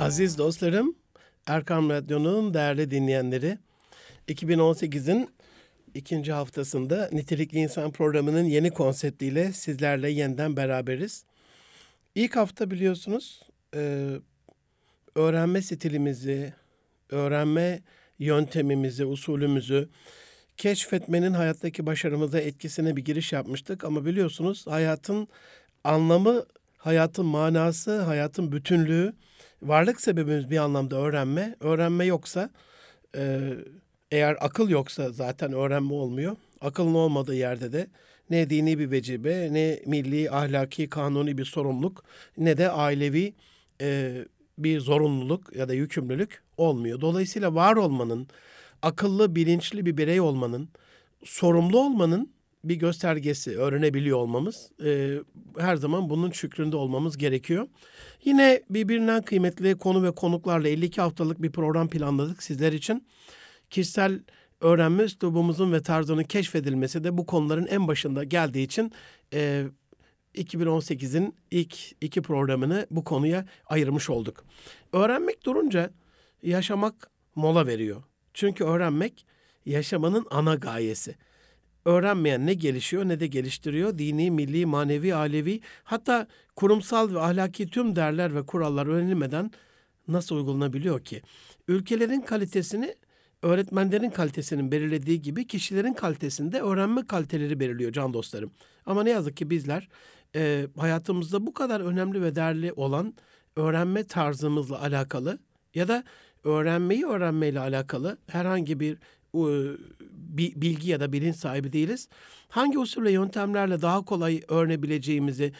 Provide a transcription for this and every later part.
Aziz dostlarım, Erkam Radyo'nun değerli dinleyenleri, 2018'in ikinci haftasında Nitelikli İnsan programının yeni konseptiyle sizlerle yeniden beraberiz. İlk hafta biliyorsunuz e, öğrenme stilimizi, öğrenme yöntemimizi, usulümüzü keşfetmenin hayattaki başarımıza etkisine bir giriş yapmıştık. Ama biliyorsunuz hayatın anlamı, hayatın manası, hayatın bütünlüğü, varlık sebebimiz bir anlamda öğrenme. Öğrenme yoksa, e, eğer akıl yoksa zaten öğrenme olmuyor. Akılın olmadığı yerde de ne dini bir vecibe, ne milli, ahlaki, kanuni bir sorumluluk, ne de ailevi e, bir zorunluluk ya da yükümlülük olmuyor. Dolayısıyla var olmanın, akıllı, bilinçli bir birey olmanın, sorumlu olmanın bir göstergesi öğrenebiliyor olmamız. E, her zaman bunun şükründe olmamız gerekiyor. Yine birbirinden kıymetli konu ve konuklarla 52 haftalık bir program planladık sizler için. Kişisel öğrenme üslubumuzun ve tarzının keşfedilmesi de bu konuların en başında geldiği için e, 2018'in ilk iki programını bu konuya ayırmış olduk. Öğrenmek durunca yaşamak mola veriyor. Çünkü öğrenmek yaşamanın ana gayesi. Öğrenmeyen ne gelişiyor ne de geliştiriyor. Dini, milli, manevi, alevi hatta kurumsal ve ahlaki tüm değerler ve kurallar öğrenilmeden nasıl uygulanabiliyor ki? Ülkelerin kalitesini öğretmenlerin kalitesinin belirlediği gibi kişilerin kalitesinde öğrenme kaliteleri belirliyor can dostlarım. Ama ne yazık ki bizler e, hayatımızda bu kadar önemli ve değerli olan öğrenme tarzımızla alakalı ya da öğrenmeyi öğrenmeyle alakalı herhangi bir bilgi ya da bilinç sahibi değiliz. Hangi usul ve yöntemlerle daha kolay öğrenebileceğimizi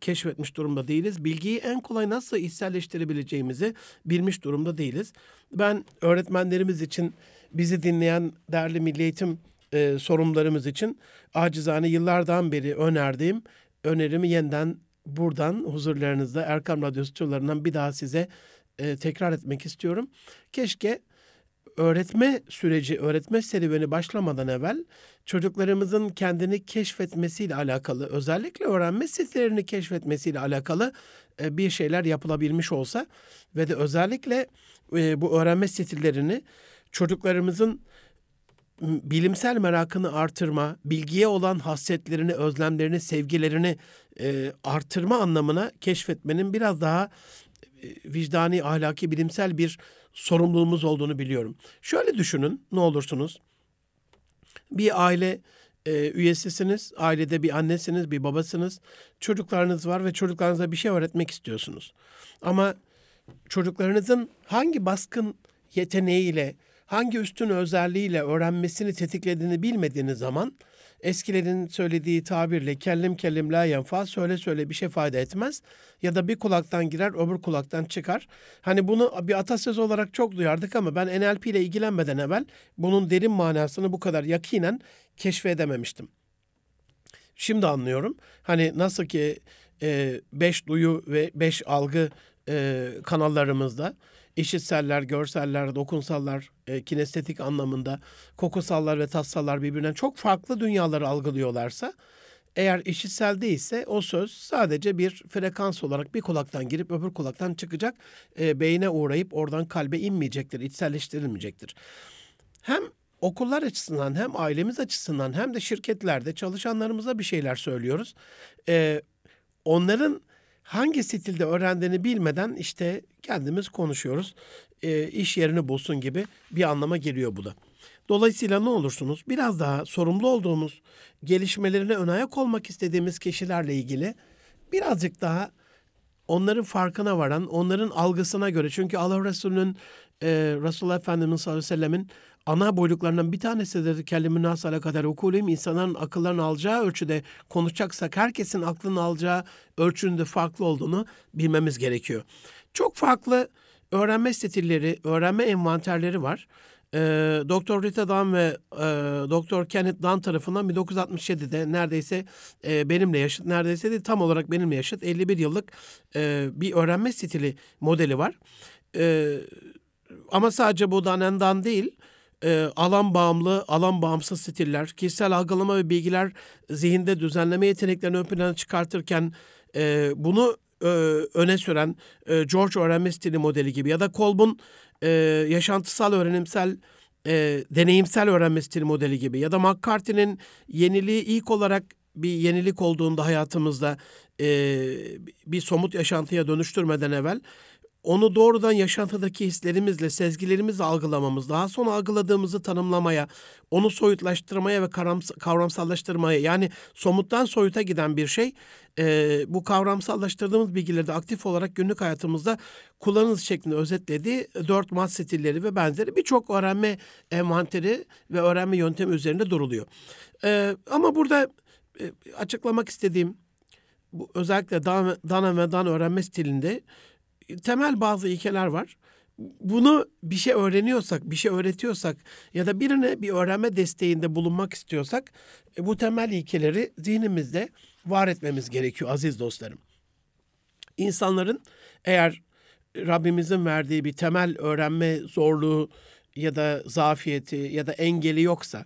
keşfetmiş durumda değiliz. Bilgiyi en kolay nasıl içselleştirebileceğimizi bilmiş durumda değiliz. Ben öğretmenlerimiz için bizi dinleyen değerli milli eğitim e, sorumlularımız için acizane yıllardan beri önerdiğim önerimi yeniden buradan huzurlarınızda Erkam Radyo stüdyolarından bir daha size e, tekrar etmek istiyorum. Keşke öğretme süreci, öğretme serüveni başlamadan evvel çocuklarımızın kendini keşfetmesiyle alakalı, özellikle öğrenme stillerini keşfetmesiyle alakalı e, bir şeyler yapılabilmiş olsa ve de özellikle e, bu öğrenme stillerini çocuklarımızın bilimsel merakını artırma, bilgiye olan hasretlerini, özlemlerini, sevgilerini e, artırma anlamına keşfetmenin biraz daha vicdani, ahlaki, bilimsel bir sorumluluğumuz olduğunu biliyorum. Şöyle düşünün ne olursunuz. Bir aile e, üyesisiniz, ailede bir annesiniz, bir babasınız, çocuklarınız var ve çocuklarınıza bir şey öğretmek istiyorsunuz. Ama çocuklarınızın hangi baskın yeteneğiyle, hangi üstün özelliğiyle öğrenmesini tetiklediğini bilmediğiniz zaman eskilerin söylediği tabirle kellim kellim la yenfa söyle söyle bir şey fayda etmez ya da bir kulaktan girer öbür kulaktan çıkar. Hani bunu bir atasöz olarak çok duyardık ama ben NLP ile ilgilenmeden evvel bunun derin manasını bu kadar yakinen keşfedememiştim. Şimdi anlıyorum. Hani nasıl ki e, beş duyu ve beş algı e, kanallarımızda işitseller, görseller, dokunsallar, e, kinestetik anlamında kokusallar ve tatsallar birbirinden çok farklı dünyaları algılıyorlarsa eğer işitsel değilse o söz sadece bir frekans olarak bir kulaktan girip öbür kulaktan çıkacak, e, beyine uğrayıp oradan kalbe inmeyecektir, içselleştirilmeyecektir. Hem okullar açısından hem ailemiz açısından hem de şirketlerde çalışanlarımıza bir şeyler söylüyoruz. E, onların hangi stilde öğrendiğini bilmeden işte kendimiz konuşuyoruz. E, iş yerini bulsun gibi bir anlama geliyor bu da. Dolayısıyla ne olursunuz biraz daha sorumlu olduğumuz gelişmelerine ön ayak olmak istediğimiz kişilerle ilgili birazcık daha onların farkına varan, onların algısına göre. Çünkü Allah Resulü'nün, e, Resulullah Efendimiz sallallahu aleyhi ve sellemin ana boyluklarından bir tanesi de kelime nasala kadar okulayım insanların akıllarını alacağı ölçüde konuşacaksak herkesin aklını alacağı ölçünün de farklı olduğunu bilmemiz gerekiyor. Çok farklı öğrenme stilleri, öğrenme envanterleri var. E, Doktor Rita Dunn ve e, Doktor Kenneth Dunn tarafından 1967'de neredeyse e, benimle yaşıt, neredeyse de tam olarak benimle yaşıt 51 yıllık e, bir öğrenme stili modeli var. E, ama sadece bu Dunn değil, e, alan bağımlı, alan bağımsız stiller, kişisel algılama ve bilgiler zihinde düzenleme yeteneklerini ön plana çıkartırken e, bunu e, öne süren e, George öğrenme stili modeli gibi ya da Kolb'un e, yaşantısal öğrenimsel e, deneyimsel öğrenme stili modeli gibi ya da McCarthy'nin yeniliği ilk olarak bir yenilik olduğunda hayatımızda e, bir somut yaşantıya dönüştürmeden evvel onu doğrudan yaşantıdaki hislerimizle, sezgilerimizle algılamamız, daha sonra algıladığımızı tanımlamaya, onu soyutlaştırmaya ve kavramsallaştırmaya yani somuttan soyuta giden bir şey e, bu kavramsallaştırdığımız bilgileri de aktif olarak günlük hayatımızda kullanınız şeklinde özetlediği dört mat stilleri ve benzeri birçok öğrenme envanteri ve öğrenme yöntemi üzerinde duruluyor. E, ama burada e, açıklamak istediğim bu özellikle Dana, Dana ve Dan öğrenme stilinde temel bazı ilkeler var. Bunu bir şey öğreniyorsak, bir şey öğretiyorsak ya da birine bir öğrenme desteğinde bulunmak istiyorsak e, bu temel ilkeleri zihnimizde var etmemiz gerekiyor aziz dostlarım. İnsanların eğer Rabbimizin verdiği bir temel öğrenme zorluğu ya da zafiyeti ya da engeli yoksa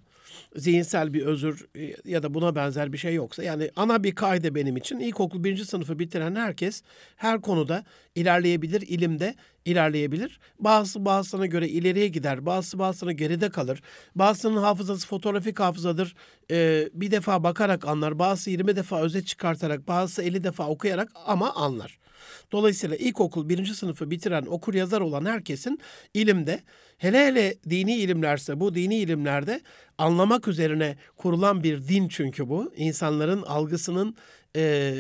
zihinsel bir özür e, ya da buna benzer bir şey yoksa yani ana bir kaide benim için ilkokul birinci sınıfı bitiren herkes her konuda ilerleyebilir, ilimde ilerleyebilir. Bazısı bazısına göre ileriye gider, bazısı bazısına geride kalır. Bazısının hafızası fotoğrafik hafızadır. Ee, bir defa bakarak anlar, bazısı 20 defa özet çıkartarak, bazısı 50 defa okuyarak ama anlar. Dolayısıyla ilkokul birinci sınıfı bitiren okur yazar olan herkesin ilimde hele hele dini ilimlerse bu dini ilimlerde anlamak üzerine kurulan bir din çünkü bu. insanların algısının e,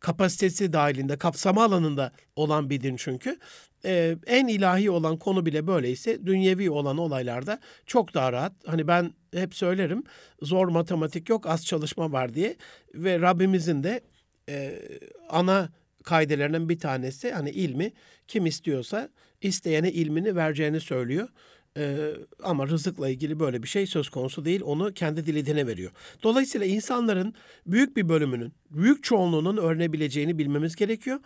kapasitesi dahilinde, kapsama alanında olan bir din çünkü. Ee, en ilahi olan konu bile böyleyse dünyevi olan olaylarda çok daha rahat. Hani ben hep söylerim zor matematik yok az çalışma var diye ve Rabbimizin de e, ana kaidelerinden bir tanesi hani ilmi kim istiyorsa isteyene ilmini vereceğini söylüyor. Ee, ama rızıkla ilgili böyle bir şey söz konusu değil. Onu kendi diline veriyor. Dolayısıyla insanların büyük bir bölümünün, büyük çoğunluğunun öğrenebileceğini bilmemiz gerekiyor.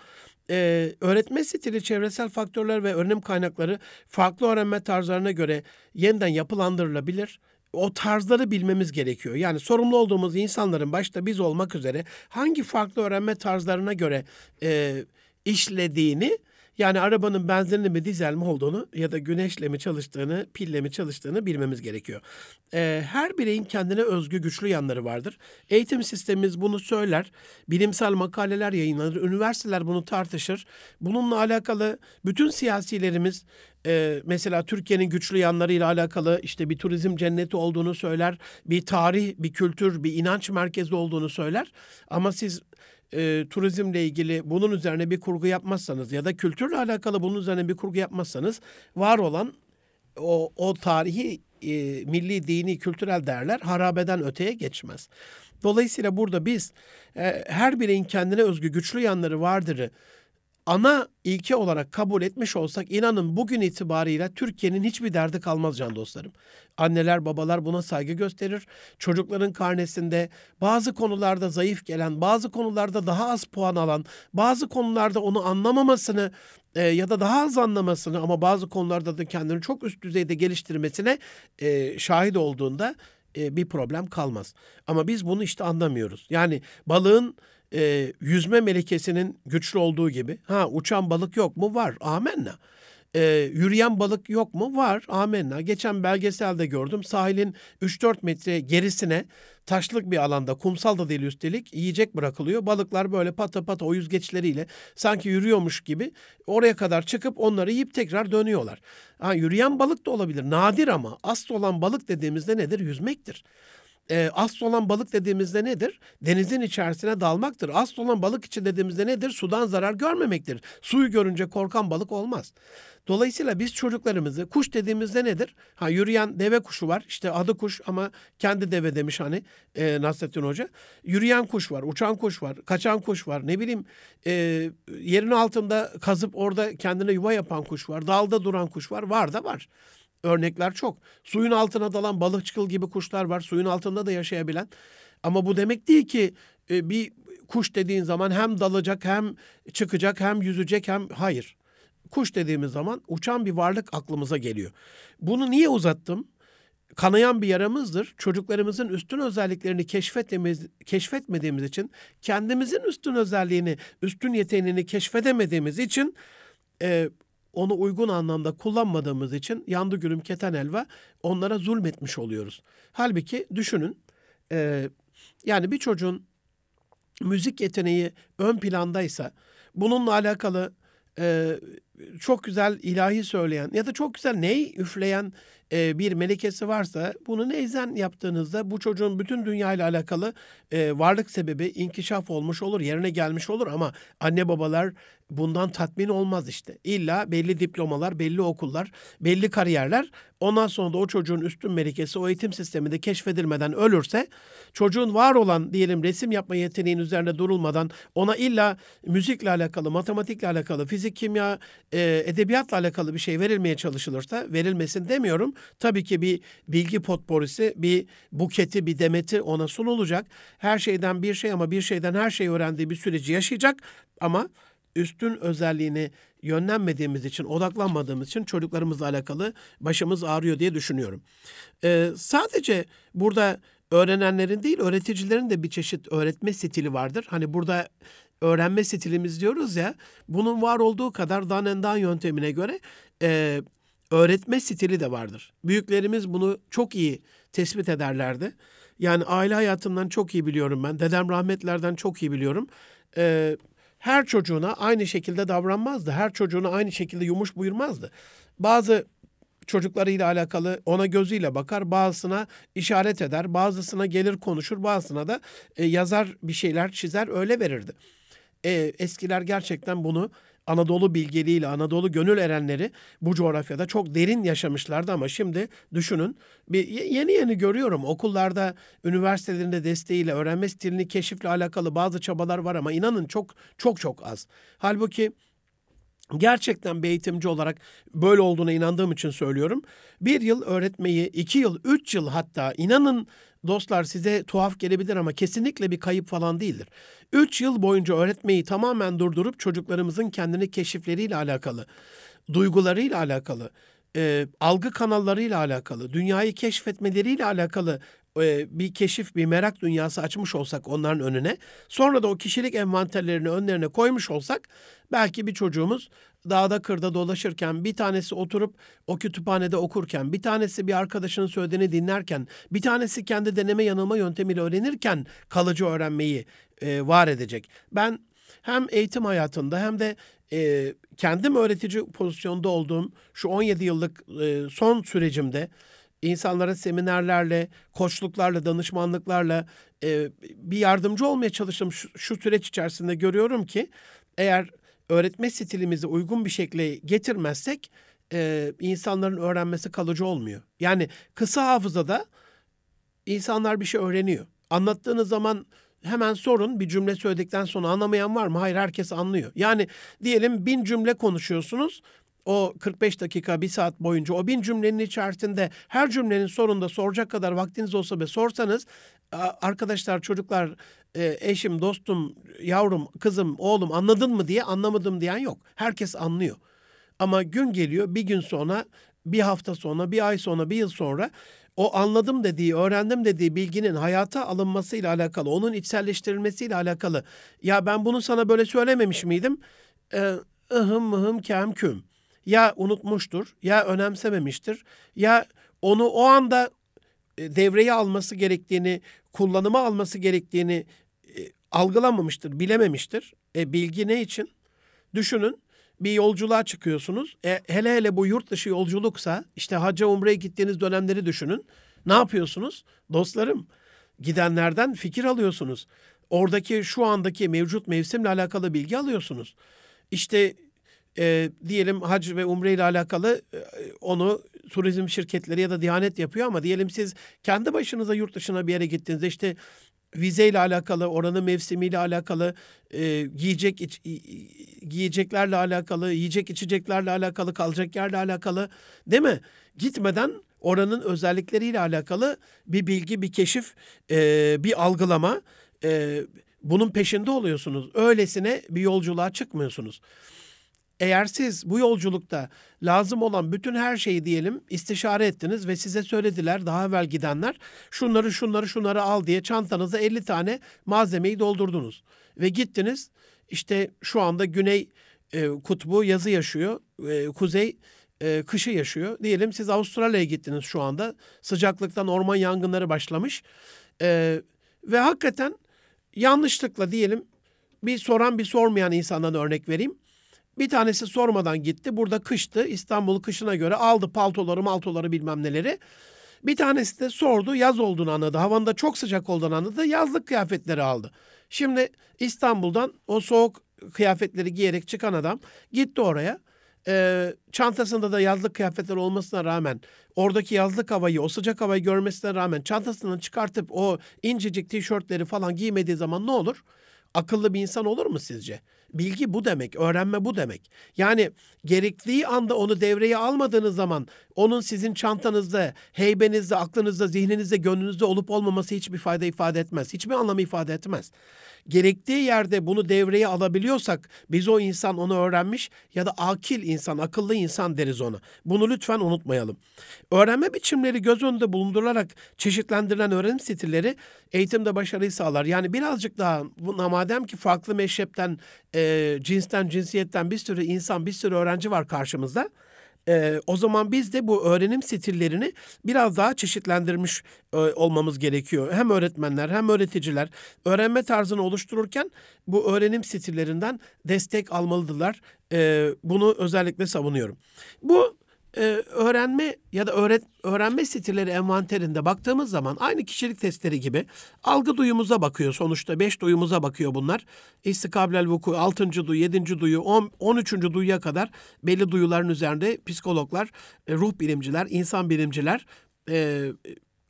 Ee, öğretme stili, çevresel faktörler ve öğrenim kaynakları farklı öğrenme tarzlarına göre yeniden yapılandırılabilir o tarzları bilmemiz gerekiyor. Yani sorumlu olduğumuz insanların başta biz olmak üzere hangi farklı öğrenme tarzlarına göre e, işlediğini yani arabanın benzinli mi dizel mi olduğunu ya da güneşle mi çalıştığını, pille mi çalıştığını bilmemiz gerekiyor. Ee, her bireyin kendine özgü güçlü yanları vardır. Eğitim sistemimiz bunu söyler. Bilimsel makaleler yayınlanır. Üniversiteler bunu tartışır. Bununla alakalı bütün siyasilerimiz e, mesela Türkiye'nin güçlü yanlarıyla alakalı işte bir turizm cenneti olduğunu söyler. Bir tarih, bir kültür, bir inanç merkezi olduğunu söyler. Ama siz e, turizmle ilgili bunun üzerine bir kurgu yapmazsanız ya da kültürle alakalı bunun üzerine bir kurgu yapmazsanız var olan o, o tarihi e, milli, dini, kültürel değerler harabeden öteye geçmez. Dolayısıyla burada biz e, her bireyin kendine özgü güçlü yanları vardırı ana ilke olarak kabul etmiş olsak inanın bugün itibariyle Türkiye'nin hiçbir derdi kalmaz can dostlarım. Anneler babalar buna saygı gösterir. Çocukların karnesinde bazı konularda zayıf gelen, bazı konularda daha az puan alan, bazı konularda onu anlamamasını e, ya da daha az anlamasını ama bazı konularda da kendini çok üst düzeyde geliştirmesine e, şahit olduğunda e, bir problem kalmaz. Ama biz bunu işte anlamıyoruz. Yani balığın e, yüzme melekesinin güçlü olduğu gibi. Ha uçan balık yok mu? Var. Amenna. E, yürüyen balık yok mu? Var. Amenna. Geçen belgeselde gördüm. Sahilin 3-4 metre gerisine taşlık bir alanda, kumsal da değil üstelik, yiyecek bırakılıyor. Balıklar böyle pata pata o yüzgeçleriyle sanki yürüyormuş gibi oraya kadar çıkıp onları yiyip tekrar dönüyorlar. Ha, yürüyen balık da olabilir. Nadir ama asıl olan balık dediğimizde nedir? Yüzmektir e, asıl olan balık dediğimizde nedir? Denizin içerisine dalmaktır. Asıl olan balık için dediğimizde nedir? Sudan zarar görmemektir. Suyu görünce korkan balık olmaz. Dolayısıyla biz çocuklarımızı kuş dediğimizde nedir? Ha yürüyen deve kuşu var. İşte adı kuş ama kendi deve demiş hani e, Nasrettin Hoca. Yürüyen kuş var, uçan kuş var, kaçan kuş var. Ne bileyim e, yerin altında kazıp orada kendine yuva yapan kuş var. Dalda duran kuş var. Var da var örnekler çok. Suyun altına dalan balıkçıl gibi kuşlar var. Suyun altında da yaşayabilen. Ama bu demek değil ki e, bir kuş dediğin zaman hem dalacak hem çıkacak hem yüzecek hem hayır. Kuş dediğimiz zaman uçan bir varlık aklımıza geliyor. Bunu niye uzattım? kanayan bir yaramızdır. Çocuklarımızın üstün özelliklerini keşfetmediğimiz, keşfetmediğimiz için, kendimizin üstün özelliğini, üstün yeteneğini keşfedemediğimiz için, e, onu uygun anlamda kullanmadığımız için yandı gülüm keten elva onlara zulmetmiş oluyoruz. Halbuki düşünün, e, yani bir çocuğun müzik yeteneği ön plandaysa, bununla alakalı e, çok güzel ilahi söyleyen ya da çok güzel ney üfleyen e, bir melekesi varsa bunu neyzen yaptığınızda bu çocuğun bütün dünya ile alakalı e, varlık sebebi inkişaf olmuş olur, yerine gelmiş olur ama anne babalar bundan tatmin olmaz işte. İlla belli diplomalar, belli okullar, belli kariyerler ondan sonra da o çocuğun üstün melekesi o eğitim sisteminde keşfedilmeden ölürse çocuğun var olan diyelim resim yapma yeteneğinin üzerine durulmadan ona illa müzikle alakalı, matematikle alakalı, fizik, kimya, e, edebiyatla alakalı bir şey verilmeye çalışılırsa verilmesin demiyorum. Tabii ki bir bilgi potporisi, bir buketi, bir demeti ona sunulacak. Her şeyden bir şey ama bir şeyden her şey öğrendiği bir süreci yaşayacak ama üstün özelliğini yönlenmediğimiz için, odaklanmadığımız için çocuklarımızla alakalı başımız ağrıyor diye düşünüyorum. Ee, sadece burada öğrenenlerin değil, öğreticilerin de bir çeşit öğretme stili vardır. Hani burada öğrenme stilimiz diyoruz ya, bunun var olduğu kadar Danendan yöntemine göre e, öğretme stili de vardır. Büyüklerimiz bunu çok iyi tespit ederlerdi. Yani aile hayatından çok iyi biliyorum ben. Dedem rahmetlerden çok iyi biliyorum. Ee, her çocuğuna aynı şekilde davranmazdı. Her çocuğuna aynı şekilde yumuş buyurmazdı. Bazı çocuklarıyla alakalı ona gözüyle bakar, bazısına işaret eder, bazısına gelir konuşur, bazısına da e, yazar bir şeyler çizer öyle verirdi. E, eskiler gerçekten bunu Anadolu bilgeliğiyle Anadolu gönül erenleri bu coğrafyada çok derin yaşamışlardı ama şimdi düşünün bir yeni yeni görüyorum okullarda üniversitelerinde desteğiyle öğrenme stilini keşifle alakalı bazı çabalar var ama inanın çok çok çok az. Halbuki gerçekten bir eğitimci olarak böyle olduğuna inandığım için söylüyorum. Bir yıl öğretmeyi, iki yıl, üç yıl hatta inanın dostlar size tuhaf gelebilir ama kesinlikle bir kayıp falan değildir. Üç yıl boyunca öğretmeyi tamamen durdurup çocuklarımızın kendini keşifleriyle alakalı, duygularıyla alakalı, e, algı kanallarıyla alakalı, dünyayı keşfetmeleriyle alakalı e, bir keşif, bir merak dünyası açmış olsak onların önüne, sonra da o kişilik envanterlerini önlerine koymuş olsak, belki bir çocuğumuz dağda kırda dolaşırken, bir tanesi oturup o kütüphanede okurken, bir tanesi bir arkadaşının söylediğini dinlerken, bir tanesi kendi deneme yanılma yöntemiyle öğrenirken kalıcı öğrenmeyi e, var edecek. Ben hem eğitim hayatında hem de e, kendim öğretici pozisyonda olduğum şu 17 yıllık e, son sürecimde insanlara seminerlerle, koçluklarla, danışmanlıklarla e, bir yardımcı olmaya çalıştım. Şu, şu süreç içerisinde görüyorum ki eğer öğretme stilimizi uygun bir şekilde getirmezsek e, insanların öğrenmesi kalıcı olmuyor. Yani kısa hafızada insanlar bir şey öğreniyor. Anlattığınız zaman hemen sorun bir cümle söyledikten sonra anlamayan var mı? Hayır herkes anlıyor. Yani diyelim bin cümle konuşuyorsunuz o 45 dakika, bir saat boyunca o bin cümlenin içerisinde her cümlenin sonunda soracak kadar vaktiniz olsa ve sorsanız arkadaşlar, çocuklar, e, eşim, dostum, yavrum, kızım, oğlum anladın mı diye anlamadım diyen yok. Herkes anlıyor. Ama gün geliyor bir gün sonra, bir hafta sonra, bir ay sonra, bir yıl sonra o anladım dediği, öğrendim dediği bilginin hayata alınmasıyla alakalı, onun içselleştirilmesiyle alakalı. Ya ben bunu sana böyle söylememiş miydim? Ee, ıhım mıhım kem küm ya unutmuştur, ya önemsememiştir, ya onu o anda e, devreye alması gerektiğini, kullanıma alması gerektiğini e, algılamamıştır, bilememiştir. E, bilgi ne için? Düşünün bir yolculuğa çıkıyorsunuz. E, hele hele bu yurt dışı yolculuksa işte hacca umreye gittiğiniz dönemleri düşünün. Ne yapıyorsunuz? Dostlarım gidenlerden fikir alıyorsunuz. Oradaki şu andaki mevcut mevsimle alakalı bilgi alıyorsunuz. İşte e, diyelim hac ve umre ile alakalı e, onu turizm şirketleri ya da Diyanet yapıyor ama diyelim siz kendi başınıza yurt dışına bir yere gittiğinizde işte vizeyle alakalı, oranın mevsimiyle alakalı, e, giyecek iç, giyeceklerle alakalı, yiyecek içeceklerle alakalı, kalacak yerle alakalı değil mi? Gitmeden oranın özellikleriyle alakalı bir bilgi, bir keşif, e, bir algılama, e, bunun peşinde oluyorsunuz. Öylesine bir yolculuğa çıkmıyorsunuz. Eğer siz bu yolculukta lazım olan bütün her şeyi diyelim istişare ettiniz ve size söylediler daha evvel gidenler şunları şunları şunları al diye çantanıza 50 tane malzemeyi doldurdunuz. Ve gittiniz işte şu anda güney e, kutbu yazı yaşıyor, e, kuzey e, kışı yaşıyor. Diyelim siz Avustralya'ya gittiniz şu anda sıcaklıktan orman yangınları başlamış e, ve hakikaten yanlışlıkla diyelim bir soran bir sormayan insandan örnek vereyim. Bir tanesi sormadan gitti. Burada kıştı. İstanbul kışına göre aldı paltoları maltoları bilmem neleri. Bir tanesi de sordu yaz olduğunu anladı. Havanın da çok sıcak olduğunu anladı. Yazlık kıyafetleri aldı. Şimdi İstanbul'dan o soğuk kıyafetleri giyerek çıkan adam gitti oraya. Ee, çantasında da yazlık kıyafetler olmasına rağmen oradaki yazlık havayı, o sıcak havayı görmesine rağmen çantasından çıkartıp o incecik tişörtleri falan giymediği zaman ne olur? Akıllı bir insan olur mu sizce? Bilgi bu demek, öğrenme bu demek. Yani gerektiği anda onu devreye almadığınız zaman onun sizin çantanızda, heybenizde, aklınızda, zihninizde, gönlünüzde olup olmaması hiçbir fayda ifade etmez. Hiçbir anlamı ifade etmez. Gerektiği yerde bunu devreye alabiliyorsak biz o insan onu öğrenmiş ya da akil insan, akıllı insan deriz ona. Bunu lütfen unutmayalım. Öğrenme biçimleri göz önünde bulundurularak çeşitlendirilen öğrenim stilleri eğitimde başarıyı sağlar. Yani birazcık daha madem ki farklı meşrepten, e, cinsten, cinsiyetten bir sürü insan, bir sürü öğrenci var karşımızda. E, o zaman biz de bu öğrenim stillerini biraz daha çeşitlendirmiş e, olmamız gerekiyor. Hem öğretmenler hem öğreticiler öğrenme tarzını oluştururken bu öğrenim stillerinden destek almalıdırlar. E, bunu özellikle savunuyorum. Bu e, öğrenme ya da öğret, öğrenme stilleri envanterinde baktığımız zaman aynı kişilik testleri gibi algı duyumuza bakıyor sonuçta. Beş duyumuza bakıyor bunlar. İstikablel vuku, altıncı duyu, yedinci duyu, on, on üçüncü duyuya kadar belli duyuların üzerinde psikologlar, e, ruh bilimciler, insan bilimciler e,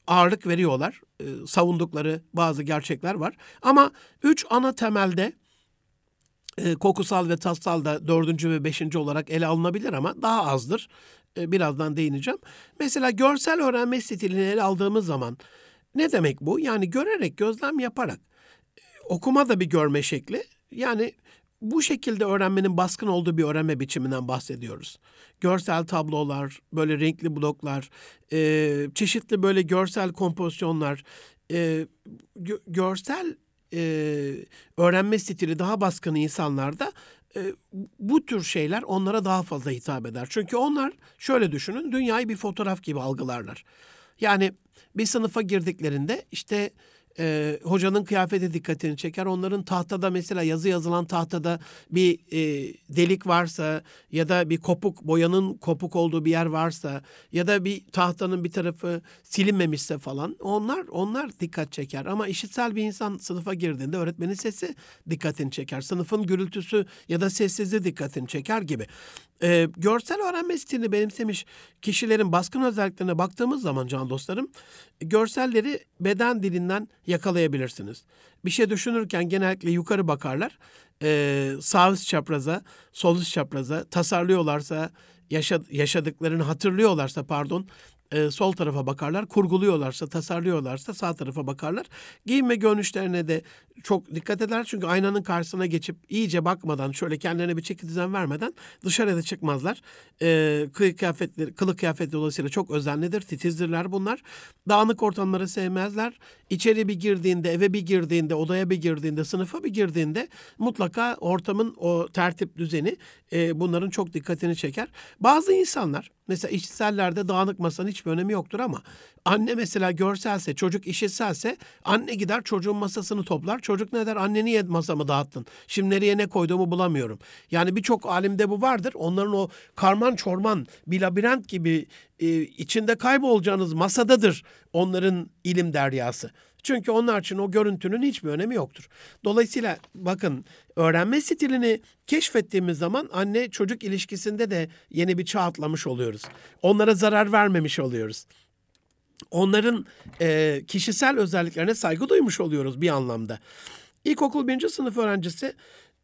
ağırlık veriyorlar. E, savundukları bazı gerçekler var. Ama üç ana temelde e, kokusal ve tatsal da dördüncü ve beşinci olarak ele alınabilir ama daha azdır. E, birazdan değineceğim. Mesela görsel öğrenme stilini ele aldığımız zaman ne demek bu? Yani görerek, gözlem yaparak. E, okuma da bir görme şekli. Yani bu şekilde öğrenmenin baskın olduğu bir öğrenme biçiminden bahsediyoruz. Görsel tablolar, böyle renkli bloklar, e, çeşitli böyle görsel kompozisyonlar, e, gö- görsel e, öğrenme stili daha baskın insanlarda e, bu tür şeyler onlara daha fazla hitap eder. Çünkü onlar şöyle düşünün dünyayı bir fotoğraf gibi algılarlar. Yani bir sınıfa girdiklerinde işte e, hocanın kıyafeti dikkatini çeker. Onların tahtada mesela yazı yazılan tahtada bir e, delik varsa ya da bir kopuk boyanın kopuk olduğu bir yer varsa ya da bir tahtanın bir tarafı silinmemişse falan onlar onlar dikkat çeker. Ama işitsel bir insan sınıfa girdiğinde öğretmenin sesi dikkatini çeker. Sınıfın gürültüsü ya da sessizliği dikkatini çeker gibi. E, görsel öğrenme stilini benimsemiş kişilerin baskın özelliklerine baktığımız zaman can dostlarım, görselleri beden dilinden yakalayabilirsiniz. Bir şey düşünürken genellikle yukarı bakarlar. E, sağ üst çapraza, sol üst çapraza tasarlıyorlarsa, yaşad yaşadıklarını hatırlıyorlarsa pardon, e, sol tarafa bakarlar. Kurguluyorlarsa, tasarlıyorlarsa sağ tarafa bakarlar. Giyinme görünüşlerine de çok dikkat eder. Çünkü aynanın karşısına geçip iyice bakmadan, şöyle kendilerine bir çeki düzen vermeden dışarıya da çıkmazlar. E, kılık kıyafetleri, kılık kıyafet dolayısıyla çok özenlidir, titizdirler bunlar. Dağınık ortamları sevmezler. İçeri bir girdiğinde, eve bir girdiğinde, odaya bir girdiğinde, sınıfa bir girdiğinde mutlaka ortamın o tertip düzeni e, bunların çok dikkatini çeker. Bazı insanlar mesela işitsellerde dağınık masanın hiçbir önemi yoktur ama anne mesela görselse, çocuk işitselse anne gider çocuğun masasını toplar. Çocuk ne der? Anne niye masamı dağıttın? Şimdi nereye ne koyduğumu bulamıyorum. Yani birçok alimde bu vardır. Onların o karman çorman bir labirent gibi e, içinde kaybolacağınız masadadır onların ilim deryası. Çünkü onlar için o görüntünün hiçbir önemi yoktur. Dolayısıyla bakın öğrenme stilini keşfettiğimiz zaman anne çocuk ilişkisinde de yeni bir çağ atlamış oluyoruz. Onlara zarar vermemiş oluyoruz. Onların e, kişisel özelliklerine saygı duymuş oluyoruz bir anlamda. İlkokul birinci sınıf öğrencisi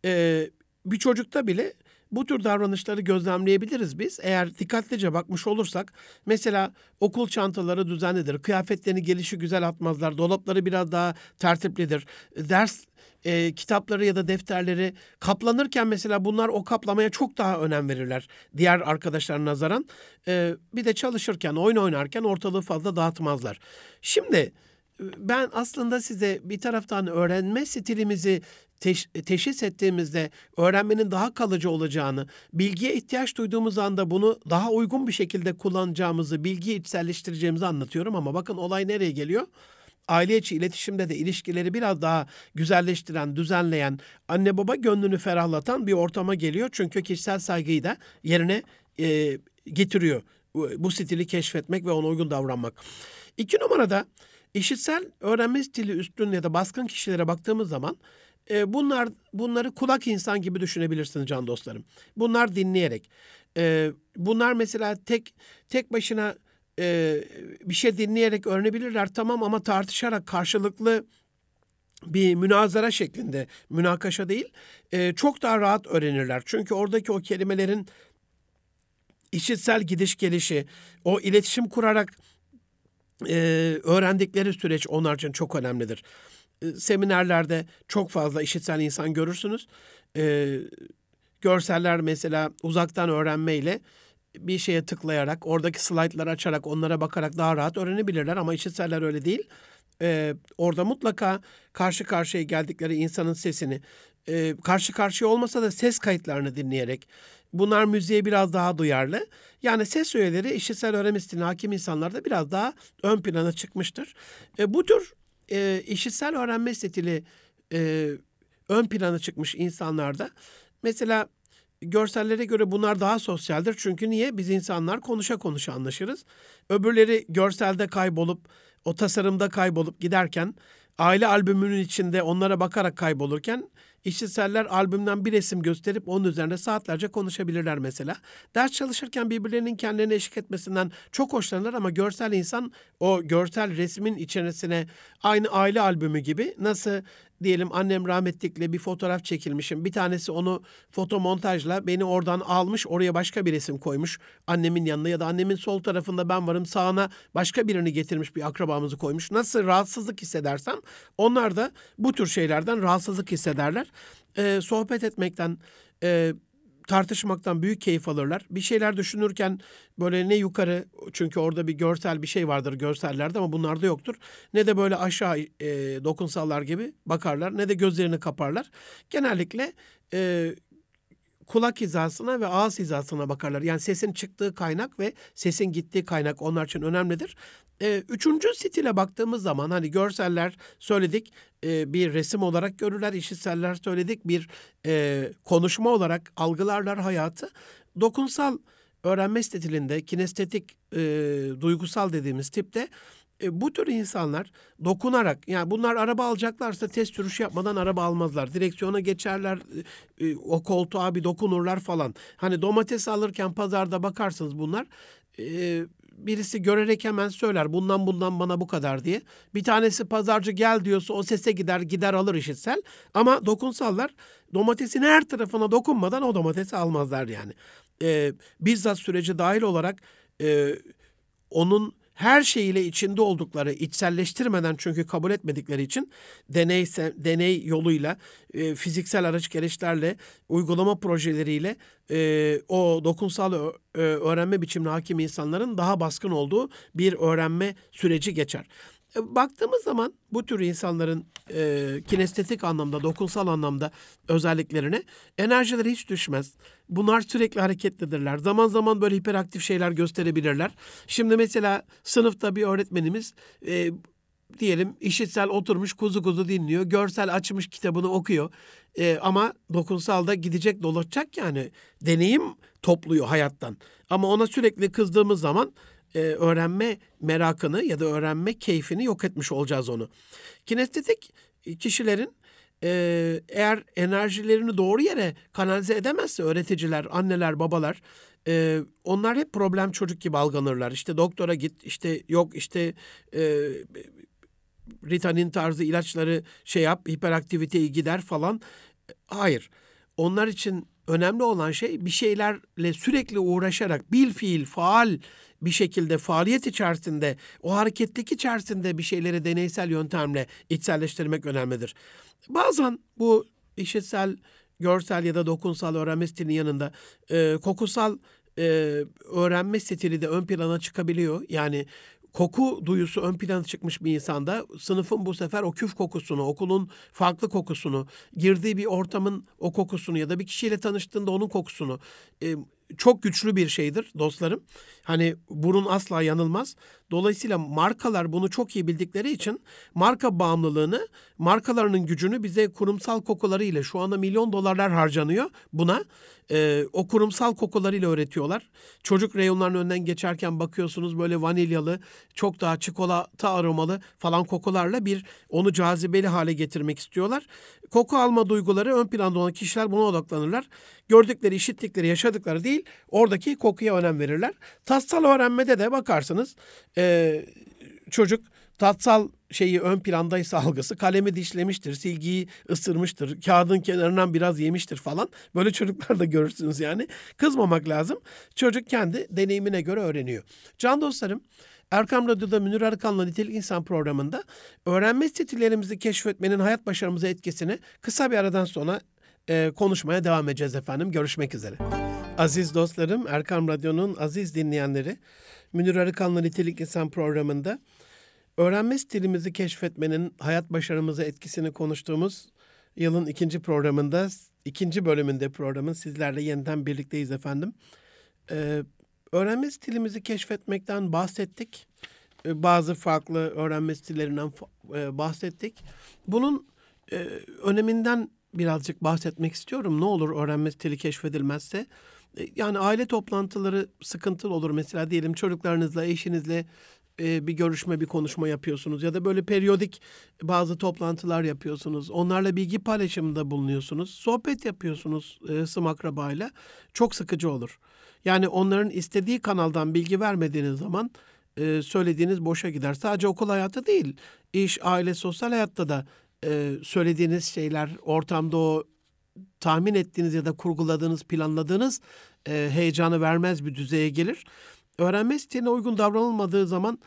e, bir çocukta bile bu tür davranışları gözlemleyebiliriz biz. Eğer dikkatlice bakmış olursak mesela okul çantaları düzenlidir. Kıyafetlerini gelişi güzel atmazlar. Dolapları biraz daha tertiplidir. Ders e, kitapları ya da defterleri kaplanırken mesela bunlar o kaplamaya çok daha önem verirler diğer arkadaşlar nazaran. E, bir de çalışırken, oyun oynarken ortalığı fazla dağıtmazlar. Şimdi ben aslında size bir taraftan öğrenme stilimizi teş, teşhis ettiğimizde öğrenmenin daha kalıcı olacağını, bilgiye ihtiyaç duyduğumuz anda bunu daha uygun bir şekilde kullanacağımızı, bilgiyi içselleştireceğimizi anlatıyorum ama bakın olay nereye geliyor? aile içi iletişimde de ilişkileri biraz daha güzelleştiren, düzenleyen, anne baba gönlünü ferahlatan bir ortama geliyor. Çünkü kişisel saygıyı da yerine e, getiriyor. Bu stili keşfetmek ve ona uygun davranmak. İki numarada işitsel öğrenme stili üstün ya da baskın kişilere baktığımız zaman e, bunlar bunları kulak insan gibi düşünebilirsiniz can dostlarım. Bunlar dinleyerek. E, bunlar mesela tek tek başına e, bir şey dinleyerek öğrenebilirler tamam ama tartışarak karşılıklı bir münazara şeklinde münakaşa değil e, çok daha rahat öğrenirler. Çünkü oradaki o kelimelerin işitsel gidiş gelişi o iletişim kurarak e, öğrendikleri süreç onlar için çok önemlidir. E, seminerlerde çok fazla işitsel insan görürsünüz. E, görseller mesela uzaktan öğrenmeyle bir şeye tıklayarak, oradaki slaytları açarak, onlara bakarak daha rahat öğrenebilirler ama işitseller öyle değil. Ee, orada mutlaka karşı karşıya geldikleri insanın sesini, e, karşı karşıya olmasa da ses kayıtlarını dinleyerek, bunlar müziğe biraz daha duyarlı. Yani ses öğeleri işitsel öğrenme stiline hakim insanlarda biraz daha ön plana çıkmıştır. E, bu tür e, işitsel öğrenme stili e, ön plana çıkmış insanlarda mesela görsellere göre bunlar daha sosyaldir. Çünkü niye? Biz insanlar konuşa konuşa anlaşırız. Öbürleri görselde kaybolup, o tasarımda kaybolup giderken, aile albümünün içinde onlara bakarak kaybolurken, işçiseller albümden bir resim gösterip onun üzerinde saatlerce konuşabilirler mesela. Ders çalışırken birbirlerinin kendilerine eşlik etmesinden çok hoşlanır ama görsel insan o görsel resmin içerisine aynı aile albümü gibi nasıl diyelim annem rahmetlikle bir fotoğraf çekilmişim. Bir tanesi onu foto montajla beni oradan almış oraya başka bir resim koymuş annemin yanına ya da annemin sol tarafında ben varım sağına başka birini getirmiş bir akrabamızı koymuş. Nasıl rahatsızlık hissedersem onlar da bu tür şeylerden rahatsızlık hissederler. Ee, sohbet etmekten, e, tartışmaktan büyük keyif alırlar. Bir şeyler düşünürken böyle ne yukarı çünkü orada bir görsel bir şey vardır görsellerde ama bunlarda yoktur. Ne de böyle aşağı e, dokunsallar gibi bakarlar ne de gözlerini kaparlar. Genellikle e, kulak hizasına ve ağız hizasına bakarlar. Yani sesin çıktığı kaynak ve sesin gittiği kaynak onlar için önemlidir. E, üçüncü stile baktığımız zaman hani görseller söyledik e, bir resim olarak görürler, işitseller söyledik bir e, konuşma olarak algılarlar hayatı. Dokunsal öğrenme stilinde kinestetik e, duygusal dediğimiz tipte e, bu tür insanlar dokunarak yani bunlar araba alacaklarsa test sürüşü yapmadan araba almazlar. Direksiyona geçerler, e, e, o koltuğa bir dokunurlar falan. Hani domates alırken pazarda bakarsınız bunlar e, birisi görerek hemen söyler bundan bundan bana bu kadar diye. Bir tanesi pazarcı gel diyorsa o sese gider gider alır işitsel. Ama dokunsallar domatesin her tarafına dokunmadan o domatesi almazlar yani. E, bizzat süreci dahil olarak e, onun her şeyiyle içinde oldukları, içselleştirmeden çünkü kabul etmedikleri için deney deney yoluyla, e, fiziksel araç gereçlerle, uygulama projeleriyle e, o dokunsal e, öğrenme biçimine hakim insanların daha baskın olduğu bir öğrenme süreci geçer. E, baktığımız zaman bu tür insanların e, kinestetik anlamda, dokunsal anlamda özelliklerine enerjileri hiç düşmez. Bunlar sürekli hareketlidirler. Zaman zaman böyle hiperaktif şeyler gösterebilirler. Şimdi mesela sınıfta bir öğretmenimiz e, diyelim işitsel oturmuş kuzu kuzu dinliyor. Görsel açmış kitabını okuyor. E, ama dokunsal da gidecek dolaşacak yani. Deneyim topluyor hayattan. Ama ona sürekli kızdığımız zaman e, öğrenme merakını ya da öğrenme keyfini yok etmiş olacağız onu. Kinestetik kişilerin e, eğer enerjilerini doğru yere kanalize edemezse öğreticiler, anneler, babalar e, onlar hep problem çocuk gibi algılanırlar. İşte doktora git, işte yok işte e, Ritanin tarzı ilaçları şey yap, hiperaktiviteyi gider falan. Hayır. Onlar için önemli olan şey bir şeylerle sürekli uğraşarak bil fiil, faal bir şekilde faaliyet içerisinde, o hareketlik içerisinde bir şeyleri deneysel yöntemle içselleştirmek önemlidir. Bazen bu işitsel, görsel ya da dokunsal öğrenme stilinin yanında e, kokusal e, öğrenme stili de ön plana çıkabiliyor. Yani koku duyusu ön plana çıkmış bir insanda sınıfın bu sefer o küf kokusunu, okulun farklı kokusunu, girdiği bir ortamın o kokusunu ya da bir kişiyle tanıştığında onun kokusunu e, çok güçlü bir şeydir dostlarım. Hani burun asla yanılmaz. Dolayısıyla markalar bunu çok iyi bildikleri için marka bağımlılığını, markalarının gücünü bize kurumsal kokularıyla şu anda milyon dolarlar harcanıyor buna. E, o kurumsal kokularıyla öğretiyorlar. Çocuk reyonlarının önünden geçerken bakıyorsunuz böyle vanilyalı, çok daha çikolata aromalı falan kokularla bir onu cazibeli hale getirmek istiyorlar. Koku alma duyguları ön planda olan kişiler buna odaklanırlar. Gördükleri, işittikleri, yaşadıkları değil, oradaki kokuya önem verirler. Tatsal öğrenmede de bakarsınız e, çocuk tatsal şeyi ön plandaysa algısı kalemi dişlemiştir, silgiyi ısırmıştır, kağıdın kenarından biraz yemiştir falan. Böyle çocuklar da görürsünüz yani. Kızmamak lazım. Çocuk kendi deneyimine göre öğreniyor. Can dostlarım, Erkam Radyo'da Münir Arıkan'la Nitelik İnsan programında öğrenme stillerimizi keşfetmenin hayat başarımıza etkisini kısa bir aradan sonra e, konuşmaya devam edeceğiz efendim. Görüşmek üzere. Aziz dostlarım, Erkam Radyo'nun aziz dinleyenleri, Münir Arıkan'la Nitelik İnsan programında öğrenme stilimizi keşfetmenin hayat başarımıza etkisini konuştuğumuz yılın ikinci programında, ikinci bölümünde programın sizlerle yeniden birlikteyiz efendim. Ee, öğrenme stilimizi keşfetmekten bahsettik. Ee, bazı farklı öğrenme stillerinden e, bahsettik. Bunun e, öneminden birazcık bahsetmek istiyorum. Ne olur öğrenme stili keşfedilmezse? E, yani aile toplantıları sıkıntılı olur. Mesela diyelim çocuklarınızla, eşinizle e, bir görüşme, bir konuşma yapıyorsunuz ya da böyle periyodik bazı toplantılar yapıyorsunuz. Onlarla bilgi paylaşımında bulunuyorsunuz. Sohbet yapıyorsunuz e, sım akrabayla. Çok sıkıcı olur. Yani onların istediği kanaldan bilgi vermediğiniz zaman e, söylediğiniz boşa gider. Sadece okul hayatı değil, iş, aile, sosyal hayatta da e, söylediğiniz şeyler ortamda o tahmin ettiğiniz ya da kurguladığınız, planladığınız e, heyecanı vermez bir düzeye gelir. Öğrenme stiline uygun davranılmadığı zaman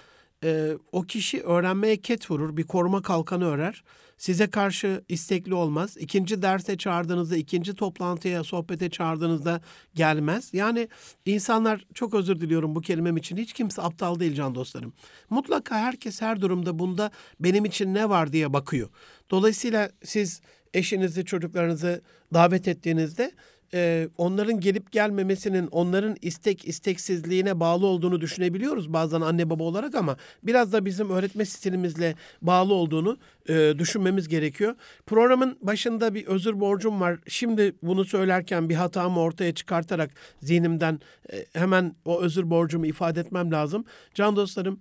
e, o kişi öğrenmeye ket vurur, bir koruma kalkanı örer. Size karşı istekli olmaz. İkinci derse çağırdığınızda, ikinci toplantıya, sohbete çağırdığınızda gelmez. Yani insanlar, çok özür diliyorum bu kelimem için, hiç kimse aptal değil can dostlarım. Mutlaka herkes her durumda bunda benim için ne var diye bakıyor. Dolayısıyla siz eşinizi, çocuklarınızı davet ettiğinizde e, onların gelip gelmemesinin onların istek isteksizliğine bağlı olduğunu düşünebiliyoruz bazen anne baba olarak ama biraz da bizim öğretme stilimizle bağlı olduğunu e, düşünmemiz gerekiyor. Programın başında bir özür borcum var. Şimdi bunu söylerken bir hatamı ortaya çıkartarak zihnimden e, hemen o özür borcumu ifade etmem lazım. Can dostlarım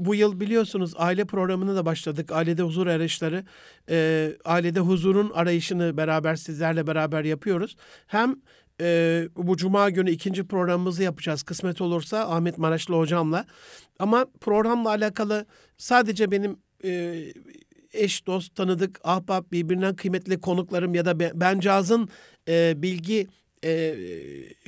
bu yıl biliyorsunuz aile programına da başladık. Ailede huzur arayışları, e, ailede huzurun arayışını beraber sizlerle beraber yapıyoruz. Hem e, bu cuma günü ikinci programımızı yapacağız kısmet olursa Ahmet Maraşlı hocamla. Ama programla alakalı sadece benim e, eş, dost, tanıdık, ahbap, birbirinden kıymetli konuklarım ya da bencazın e, bilgi e,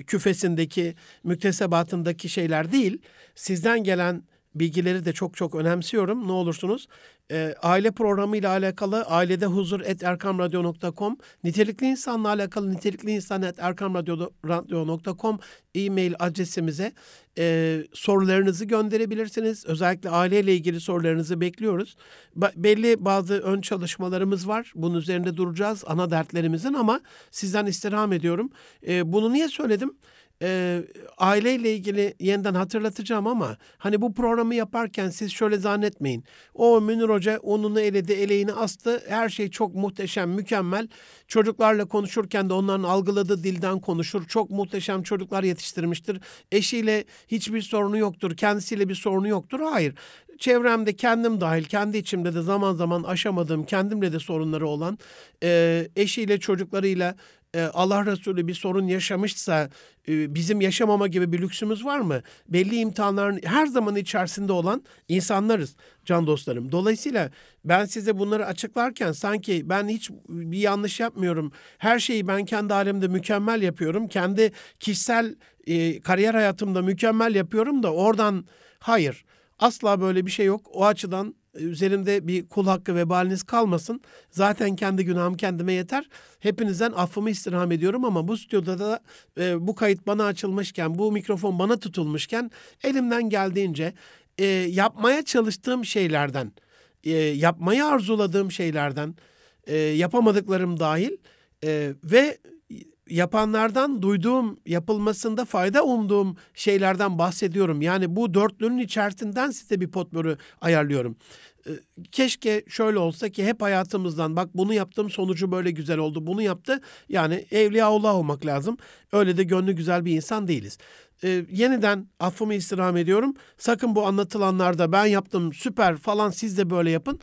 küfesindeki, müktesebatındaki şeyler değil. Sizden gelen bilgileri de çok çok önemsiyorum. Ne olursunuz e, aile programı ile alakalı ailede huzur et erkamradyo.com nitelikli insanla alakalı nitelikli insan et erkamradyo.com e-mail adresimize e, sorularınızı gönderebilirsiniz. Özellikle aileyle ilgili sorularınızı bekliyoruz. Ba- belli bazı ön çalışmalarımız var. Bunun üzerinde duracağız ana dertlerimizin ama sizden istirham ediyorum. E, bunu niye söyledim? E, aileyle ilgili yeniden hatırlatacağım ama hani bu programı yaparken siz şöyle zannetmeyin. O Münir Hoca onunu eledi, eleğini astı. Her şey çok muhteşem, mükemmel. Çocuklarla konuşurken de onların algıladığı dilden konuşur. Çok muhteşem çocuklar yetiştirmiştir. Eşiyle hiçbir sorunu yoktur. Kendisiyle bir sorunu yoktur. Hayır çevremde kendim dahil kendi içimde de zaman zaman aşamadığım kendimle de sorunları olan e, eşiyle çocuklarıyla Allah Resulü bir sorun yaşamışsa e, bizim yaşamama gibi bir lüksümüz var mı? Belli imtihanların her zaman içerisinde olan insanlarız can dostlarım. Dolayısıyla ben size bunları açıklarken sanki ben hiç bir yanlış yapmıyorum. Her şeyi ben kendi halimde mükemmel yapıyorum. Kendi kişisel e, kariyer hayatımda mükemmel yapıyorum da oradan hayır. Asla böyle bir şey yok. O açıdan üzerimde bir kul hakkı vebaliniz kalmasın. Zaten kendi günahım kendime yeter. Hepinizden affımı istirham ediyorum ama bu stüdyoda da e, bu kayıt bana açılmışken, bu mikrofon bana tutulmuşken elimden geldiğince e, yapmaya çalıştığım şeylerden, e, yapmayı arzuladığım şeylerden, e, yapamadıklarım dahil e, ve yapanlardan duyduğum, yapılmasında fayda umduğum şeylerden bahsediyorum. Yani bu dörtlünün içerisinden size bir potpourri ayarlıyorum. Ee, keşke şöyle olsa ki hep hayatımızdan bak bunu yaptım sonucu böyle güzel oldu bunu yaptı. Yani evliyaullah olmak lazım. Öyle de gönlü güzel bir insan değiliz. Ee, yeniden affımı istirham ediyorum. Sakın bu anlatılanlarda ben yaptım süper falan siz de böyle yapın.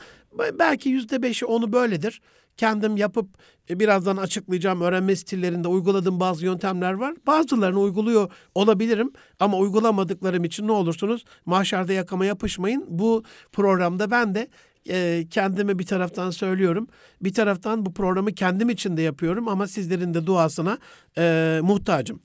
Belki yüzde beşi onu böyledir kendim yapıp e, birazdan açıklayacağım öğrenme stillerinde uyguladığım bazı yöntemler var. Bazılarını uyguluyor olabilirim ama uygulamadıklarım için ne olursunuz mahşerde yakama yapışmayın. Bu programda ben de e, kendime bir taraftan söylüyorum. Bir taraftan bu programı kendim için de yapıyorum ama sizlerin de duasına e, muhtacım.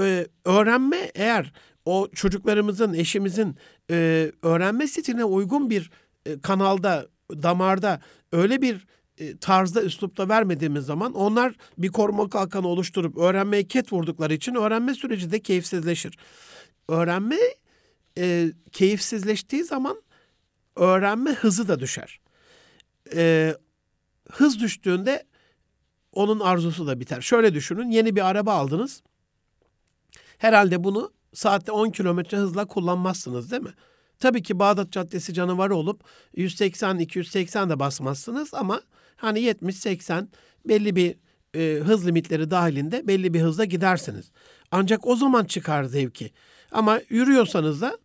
E, öğrenme eğer o çocuklarımızın, eşimizin e, öğrenme stiline uygun bir e, kanalda, damarda öyle bir e, tarzda üslupta vermediğimiz zaman onlar bir koruma kalkanı oluşturup öğrenmeye ket vurdukları için öğrenme süreci de keyifsizleşir. Öğrenme e, keyifsizleştiği zaman öğrenme hızı da düşer. E, hız düştüğünde onun arzusu da biter. Şöyle düşünün yeni bir araba aldınız. Herhalde bunu saatte 10 kilometre hızla kullanmazsınız değil mi? Tabii ki Bağdat Caddesi canavarı olup 180-280 de basmazsınız ama Hani 70-80 belli bir e, hız limitleri dahilinde belli bir hızla gidersiniz. Ancak o zaman çıkar zevki. Ama yürüyorsanız da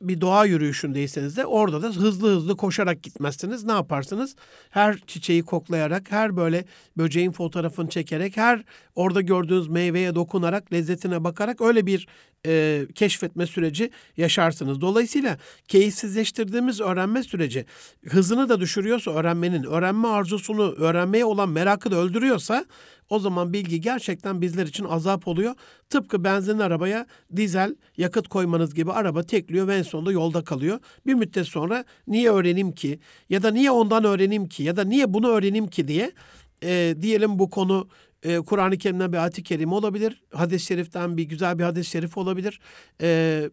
bir doğa yürüyüşündeyseniz de orada da hızlı hızlı koşarak gitmezsiniz. Ne yaparsınız? Her çiçeği koklayarak, her böyle böceğin fotoğrafını çekerek, her orada gördüğünüz meyveye dokunarak, lezzetine bakarak öyle bir e, keşfetme süreci yaşarsınız. Dolayısıyla keyifsizleştirdiğimiz öğrenme süreci hızını da düşürüyorsa öğrenmenin, öğrenme arzusunu, öğrenmeye olan merakı da öldürüyorsa o zaman bilgi gerçekten bizler için azap oluyor. Tıpkı benzin arabaya dizel yakıt koymanız gibi araba tekliyor ve en sonunda yolda kalıyor. Bir müddet sonra niye öğreneyim ki ya da niye ondan öğreneyim ki ya da niye bunu öğreneyim ki diye e, diyelim bu konu e, Kur'an-ı Kerim'den bir ayet-i kerime olabilir. Hadis-i şeriften bir güzel bir hadis-i şerif olabilir. E,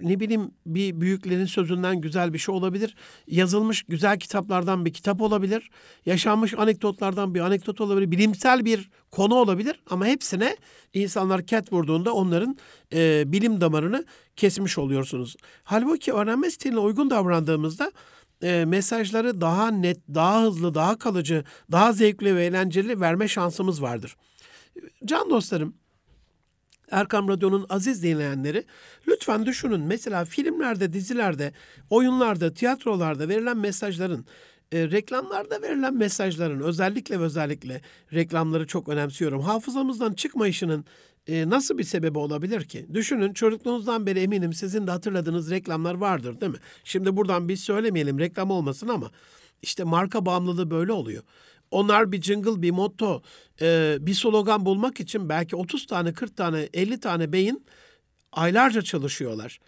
ne bileyim bir büyüklerin sözünden güzel bir şey olabilir. Yazılmış güzel kitaplardan bir kitap olabilir. Yaşanmış anekdotlardan bir anekdot olabilir. Bilimsel bir konu olabilir ama hepsine insanlar ket vurduğunda onların e, bilim damarını kesmiş oluyorsunuz. Halbuki öğrenme stiline uygun davrandığımızda e, mesajları daha net, daha hızlı, daha kalıcı, daha zevkli ve eğlenceli verme şansımız vardır. Can dostlarım, Erkam Radyo'nun aziz dinleyenleri lütfen düşünün mesela filmlerde, dizilerde, oyunlarda, tiyatrolarda verilen mesajların e, reklamlarda verilen mesajların özellikle ve özellikle reklamları çok önemsiyorum. Hafızamızdan çıkmayışının e, nasıl bir sebebi olabilir ki? Düşünün çocukluğunuzdan beri eminim sizin de hatırladığınız reklamlar vardır değil mi? Şimdi buradan biz söylemeyelim reklam olmasın ama işte marka bağımlılığı böyle oluyor. Onlar bir jingle, bir motto, e, bir slogan bulmak için belki 30 tane, 40 tane, 50 tane beyin aylarca çalışıyorlar.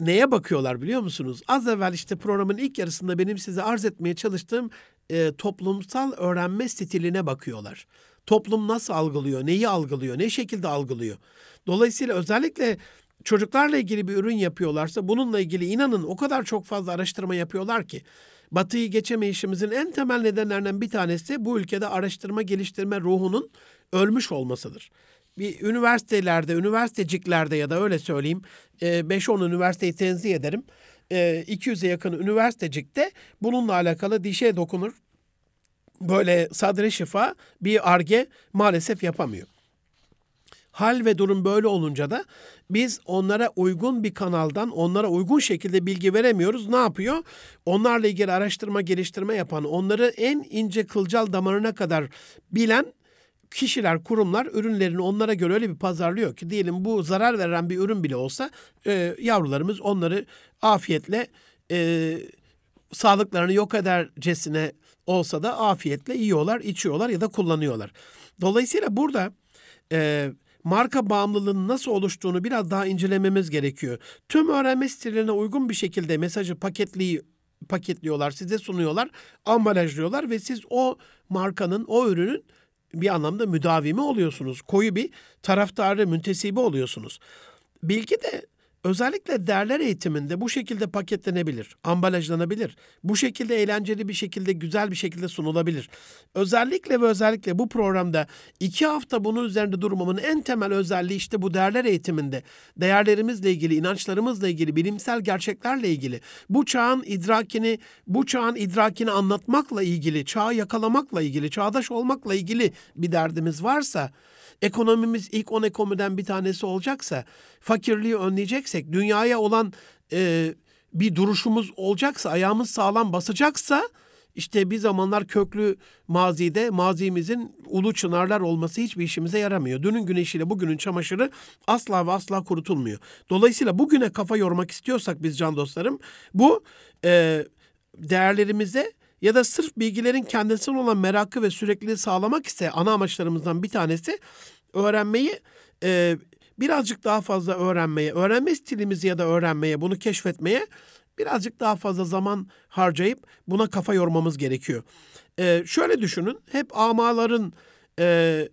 Neye bakıyorlar biliyor musunuz? Az evvel işte programın ilk yarısında benim size arz etmeye çalıştığım e, toplumsal öğrenme stiline bakıyorlar. Toplum nasıl algılıyor, neyi algılıyor, ne şekilde algılıyor. Dolayısıyla özellikle çocuklarla ilgili bir ürün yapıyorlarsa bununla ilgili inanın o kadar çok fazla araştırma yapıyorlar ki Batı'yı geçemeyişimizin en temel nedenlerinden bir tanesi bu ülkede araştırma geliştirme ruhunun ölmüş olmasıdır. Bir üniversitelerde, üniversiteciklerde ya da öyle söyleyeyim 5-10 e, üniversiteyi tenzih ederim. 200'e yakın üniversitecikte bununla alakalı dişe dokunur. Böyle sadre şifa bir arge maalesef yapamıyor. Hal ve durum böyle olunca da biz onlara uygun bir kanaldan onlara uygun şekilde bilgi veremiyoruz. Ne yapıyor? Onlarla ilgili araştırma geliştirme yapan, onları en ince kılcal damarına kadar bilen kişiler, kurumlar ürünlerini onlara göre öyle bir pazarlıyor ki diyelim bu zarar veren bir ürün bile olsa e, yavrularımız onları afiyetle e, sağlıklarını yok edercesine olsa da afiyetle yiyorlar, içiyorlar ya da kullanıyorlar. Dolayısıyla burada e, marka bağımlılığının nasıl oluştuğunu biraz daha incelememiz gerekiyor. Tüm öğrenme stillerine uygun bir şekilde mesajı paketliyi paketliyorlar, size sunuyorlar, ambalajlıyorlar ve siz o markanın, o ürünün bir anlamda müdavimi oluyorsunuz. Koyu bir taraftarı, müntesibi oluyorsunuz. Bilgi de Özellikle değerler eğitiminde bu şekilde paketlenebilir, ambalajlanabilir. Bu şekilde eğlenceli bir şekilde, güzel bir şekilde sunulabilir. Özellikle ve özellikle bu programda iki hafta bunun üzerinde durmamın en temel özelliği işte bu değerler eğitiminde. Değerlerimizle ilgili, inançlarımızla ilgili, bilimsel gerçeklerle ilgili, bu çağın idrakini, bu çağın idrakini anlatmakla ilgili, çağı yakalamakla ilgili, çağdaş olmakla ilgili bir derdimiz varsa ekonomimiz ilk 10 ekonomiden bir tanesi olacaksa, fakirliği önleyeceksek, dünyaya olan e, bir duruşumuz olacaksa, ayağımız sağlam basacaksa, işte bir zamanlar köklü mazide mazimizin ulu çınarlar olması hiçbir işimize yaramıyor. Dünün güneşiyle bugünün çamaşırı asla ve asla kurutulmuyor. Dolayısıyla bugüne kafa yormak istiyorsak biz can dostlarım bu e, değerlerimize ya da sırf bilgilerin kendisine olan merakı ve sürekliliği sağlamak ise ana amaçlarımızdan bir tanesi öğrenmeyi e, birazcık daha fazla öğrenmeye, öğrenme stilimizi ya da öğrenmeye, bunu keşfetmeye birazcık daha fazla zaman harcayıp buna kafa yormamız gerekiyor. E, şöyle düşünün, hep amaların e,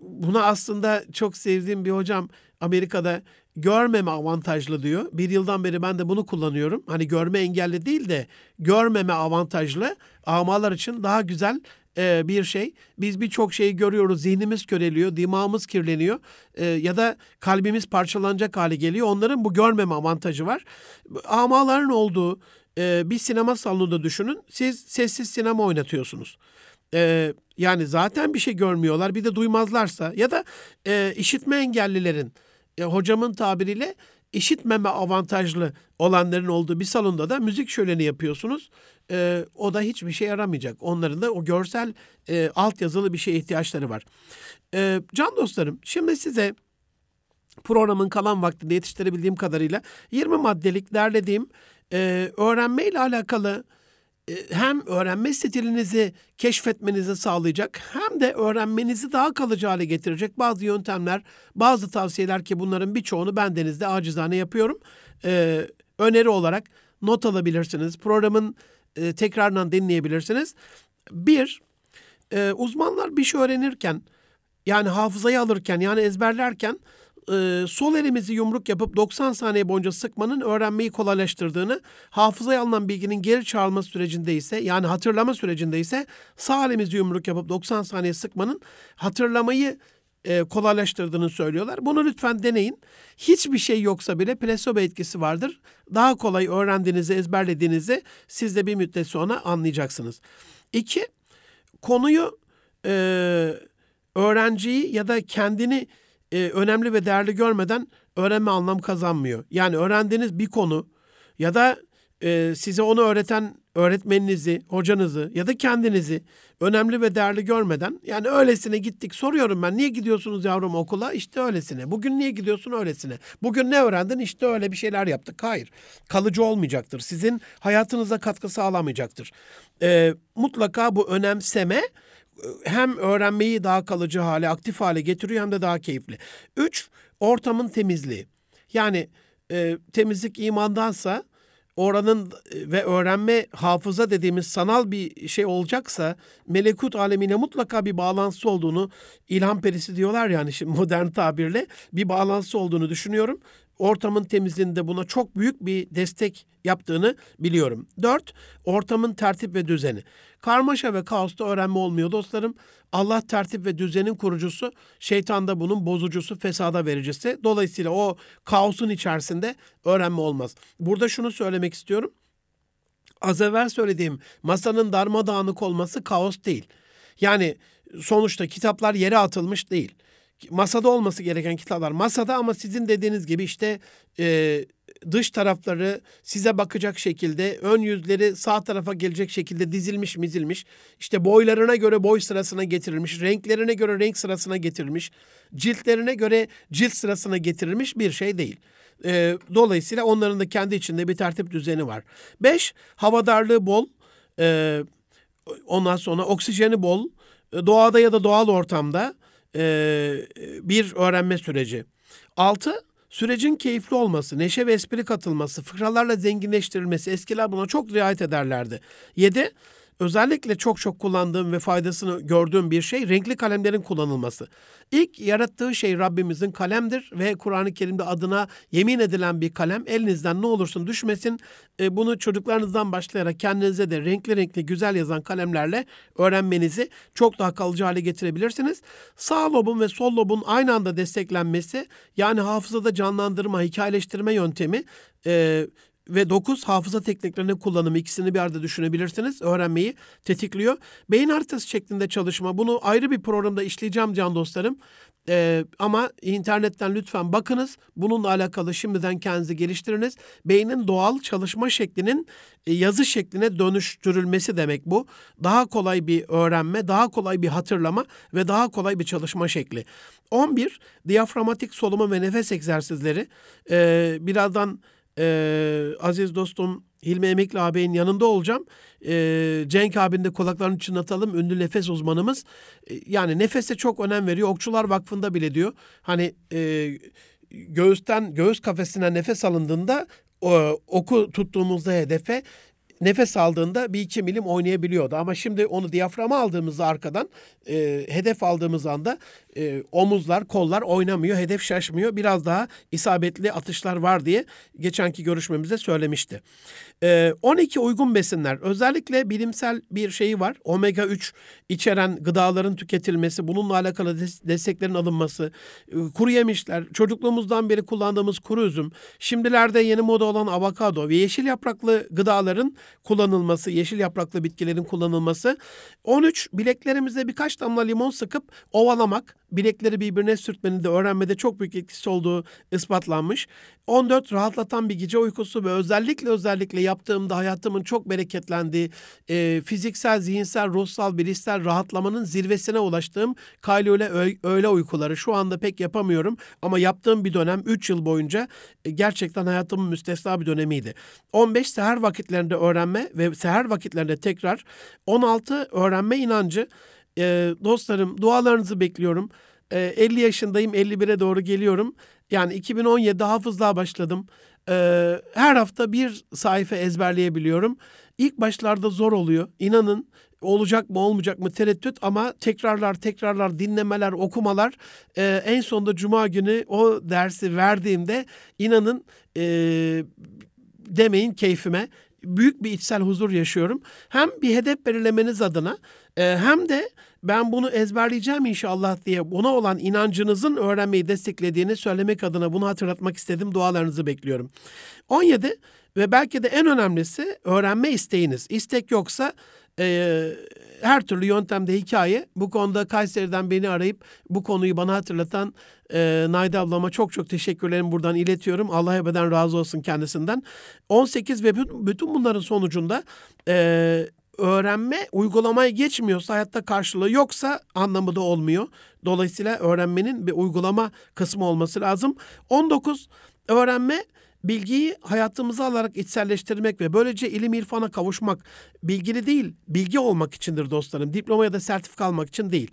buna aslında çok sevdiğim bir hocam Amerika'da görmeme avantajlı diyor. Bir yıldan beri ben de bunu kullanıyorum. Hani görme engelli değil de görmeme avantajlı amalar için daha güzel e, bir şey. Biz birçok şeyi görüyoruz. Zihnimiz köreliyor, dimağımız kirleniyor e, ya da kalbimiz parçalanacak hale geliyor. Onların bu görmeme avantajı var. Amaların olduğu e, bir sinema salonunda düşünün. Siz sessiz sinema oynatıyorsunuz. E, yani zaten bir şey görmüyorlar. Bir de duymazlarsa ya da e, işitme engellilerin e, hocamın tabiriyle işitmeme avantajlı olanların olduğu bir salonda da müzik şöleni yapıyorsunuz. E, o da hiçbir şey yaramayacak. Onların da o görsel e, altyazılı bir şeye ihtiyaçları var. E, can dostlarım şimdi size programın kalan vaktinde yetiştirebildiğim kadarıyla 20 maddelik derlediğim e, öğrenme ile alakalı e, hem öğrenme stilinizi keşfetmenizi sağlayacak hem de öğrenmenizi daha kalıcı hale getirecek bazı yöntemler, bazı tavsiyeler ki bunların birçoğunu ben denizde acizane yapıyorum. Ee, öneri olarak not alabilirsiniz. Programın e, tekrardan dinleyebilirsiniz. Bir, e, uzmanlar bir şey öğrenirken yani hafızayı alırken yani ezberlerken e, sol elimizi yumruk yapıp 90 saniye boyunca sıkmanın öğrenmeyi kolaylaştırdığını, hafızaya alınan bilginin geri çağrılma sürecinde ise yani hatırlama sürecinde ise sağ elimizi yumruk yapıp 90 saniye sıkmanın hatırlamayı e, kolaylaştırdığını söylüyorlar. Bunu lütfen deneyin. Hiçbir şey yoksa bile plasebo etkisi vardır. Daha kolay öğrendiğinizi, ezberlediğinizi siz de bir müddet sonra anlayacaksınız. İki, konuyu e, öğrenciyi ya da kendini e, önemli ve değerli görmeden öğrenme anlam kazanmıyor. Yani öğrendiğiniz bir konu ya da e, size onu öğreten öğretmeninizi, hocanızı ya da kendinizi önemli ve değerli görmeden yani öylesine gittik soruyorum ben niye gidiyorsunuz yavrum okula işte öylesine. Bugün niye gidiyorsun öylesine. Bugün ne öğrendin işte öyle bir şeyler yaptık. Hayır kalıcı olmayacaktır. Sizin hayatınıza katkı sağlamayacaktır. E, mutlaka bu önemseme hem öğrenmeyi daha kalıcı hale, aktif hale getiriyor hem de daha keyifli. Üç, ortamın temizliği. Yani e, temizlik imandansa oranın e, ve öğrenme hafıza dediğimiz sanal bir şey olacaksa melekut alemine mutlaka bir bağlantısı olduğunu ilham perisi diyorlar yani şimdi modern tabirle bir bağlantısı olduğunu düşünüyorum ortamın temizliğinde buna çok büyük bir destek yaptığını biliyorum. Dört, ortamın tertip ve düzeni. Karmaşa ve kaosta öğrenme olmuyor dostlarım. Allah tertip ve düzenin kurucusu, şeytan da bunun bozucusu, fesada vericisi. Dolayısıyla o kaosun içerisinde öğrenme olmaz. Burada şunu söylemek istiyorum. Az evvel söylediğim masanın darmadağınık olması kaos değil. Yani sonuçta kitaplar yere atılmış değil masada olması gereken kitaplar masada ama sizin dediğiniz gibi işte e, dış tarafları size bakacak şekilde, ön yüzleri sağ tarafa gelecek şekilde dizilmiş mizilmiş. İşte boylarına göre boy sırasına getirilmiş, renklerine göre renk sırasına getirilmiş, ciltlerine göre cilt sırasına getirilmiş bir şey değil. E, dolayısıyla onların da kendi içinde bir tertip düzeni var. Beş, havadarlığı bol. E, ondan sonra oksijeni bol. E, doğada ya da doğal ortamda e, bir öğrenme süreci. Altı, sürecin keyifli olması, neşe ve espri katılması, fıkralarla zenginleştirilmesi. Eskiler buna çok riayet ederlerdi. Yedi, özellikle çok çok kullandığım ve faydasını gördüğüm bir şey renkli kalemlerin kullanılması. İlk yarattığı şey Rabbimizin kalemdir ve Kur'an-ı Kerim'de adına yemin edilen bir kalem elinizden ne olursun düşmesin. E, bunu çocuklarınızdan başlayarak kendinize de renkli renkli güzel yazan kalemlerle öğrenmenizi çok daha kalıcı hale getirebilirsiniz. Sağ lobun ve sol lobun aynı anda desteklenmesi yani hafızada canlandırma, hikayeleştirme yöntemi e, ve 9 hafıza tekniklerinin kullanımı ikisini bir arada düşünebilirsiniz. Öğrenmeyi tetikliyor. Beyin haritası şeklinde çalışma. Bunu ayrı bir programda işleyeceğim can dostlarım. Ee, ama internetten lütfen bakınız. Bununla alakalı şimdiden kendinizi geliştiriniz. Beynin doğal çalışma şeklinin e, yazı şekline dönüştürülmesi demek bu. Daha kolay bir öğrenme, daha kolay bir hatırlama ve daha kolay bir çalışma şekli. 11. Diyaframatik soluma ve nefes egzersizleri. Ee, birazdan e, aziz dostum Hilmi Emekli ağabeyin yanında olacağım. E, Cenk abinin de kulaklarını çınlatalım. Ünlü nefes uzmanımız. E, yani nefese çok önem veriyor. Okçular Vakfı'nda bile diyor. Hani e, göğüsten, göğüs kafesinden nefes alındığında o, oku tuttuğumuzda hedefe nefes aldığında bir iki milim oynayabiliyordu. Ama şimdi onu diyaframa aldığımızda arkadan e, hedef aldığımız anda e, omuzlar, kollar oynamıyor, hedef şaşmıyor. Biraz daha isabetli atışlar var diye geçenki görüşmemizde söylemişti. E, 12 uygun besinler özellikle bilimsel bir şeyi var. Omega 3 içeren gıdaların tüketilmesi, bununla alakalı desteklerin alınması, e, kuru yemişler, çocukluğumuzdan beri kullandığımız kuru üzüm, şimdilerde yeni moda olan avokado ve yeşil yapraklı gıdaların kullanılması, yeşil yapraklı bitkilerin kullanılması. 13 bileklerimize birkaç damla limon sıkıp ovalamak, bilekleri birbirine sürtmenin de öğrenmede çok büyük etkisi olduğu ispatlanmış. 14 rahatlatan bir gece uykusu ve özellikle özellikle yaptığımda hayatımın çok bereketlendiği e, fiziksel, zihinsel, ruhsal, bilişsel rahatlamanın zirvesine ulaştığım kaylule öğle uykuları. Şu anda pek yapamıyorum ama yaptığım bir dönem 3 yıl boyunca e, gerçekten hayatımın müstesna bir dönemiydi. 15 seher vakitlerinde öğrenme ve seher vakitlerinde tekrar. 16 öğrenme inancı. E, dostlarım dualarınızı bekliyorum. E, 50 yaşındayım 51'e doğru geliyorum. Yani 2017'de hafızlığa başladım. E, her hafta bir sayfa ezberleyebiliyorum. İlk başlarda zor oluyor. İnanın olacak mı olmayacak mı tereddüt ama tekrarlar tekrarlar dinlemeler okumalar e, en sonunda cuma günü o dersi verdiğimde inanın e, demeyin keyfime büyük bir içsel huzur yaşıyorum. Hem bir hedef belirlemeniz adına e, hem de ben bunu ezberleyeceğim inşallah diye buna olan inancınızın öğrenmeyi desteklediğini söylemek adına bunu hatırlatmak istedim. Dualarınızı bekliyorum. 17 ve belki de en önemlisi öğrenme isteğiniz. İstek yoksa e, her türlü yöntemde hikaye. Bu konuda Kayseri'den beni arayıp bu konuyu bana hatırlatan e, Nayda ablama çok çok teşekkürlerimi buradan iletiyorum. Allah ebeden razı olsun kendisinden. 18 ve bütün bunların sonucunda e, öğrenme uygulamaya geçmiyorsa hayatta karşılığı yoksa anlamı da olmuyor. Dolayısıyla öğrenmenin bir uygulama kısmı olması lazım. 19 öğrenme bilgiyi hayatımıza alarak içselleştirmek ve böylece ilim irfana kavuşmak bilgili değil, bilgi olmak içindir dostlarım. Diploma ya da sertifika almak için değil.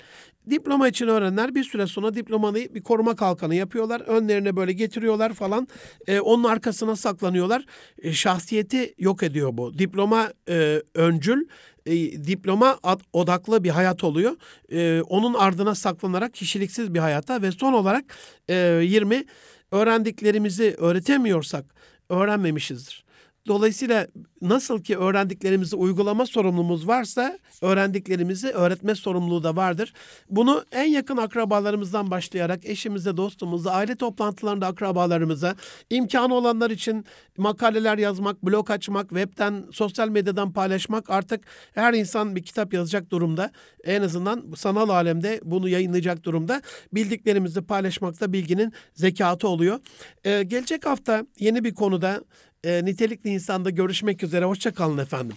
Diploma için öğrenenler bir süre sonra diplomayı bir koruma kalkanı yapıyorlar. Önlerine böyle getiriyorlar falan. E, onun arkasına saklanıyorlar. E, şahsiyeti yok ediyor bu. Diploma e, öncül, e, diploma ad, odaklı bir hayat oluyor. E, onun ardına saklanarak kişiliksiz bir hayata ve son olarak e, 20 öğrendiklerimizi öğretemiyorsak öğrenmemişizdir. Dolayısıyla nasıl ki öğrendiklerimizi uygulama sorumluluğumuz varsa öğrendiklerimizi öğretme sorumluluğu da vardır. Bunu en yakın akrabalarımızdan başlayarak eşimize, dostumuza, aile toplantılarında akrabalarımıza, imkanı olanlar için makaleler yazmak, blog açmak, webten, sosyal medyadan paylaşmak artık her insan bir kitap yazacak durumda. En azından sanal alemde bunu yayınlayacak durumda. Bildiklerimizi paylaşmakta bilginin zekatı oluyor. Ee, gelecek hafta yeni bir konuda e, nitelikli insanda görüşmek üzere. Hoşçakalın efendim.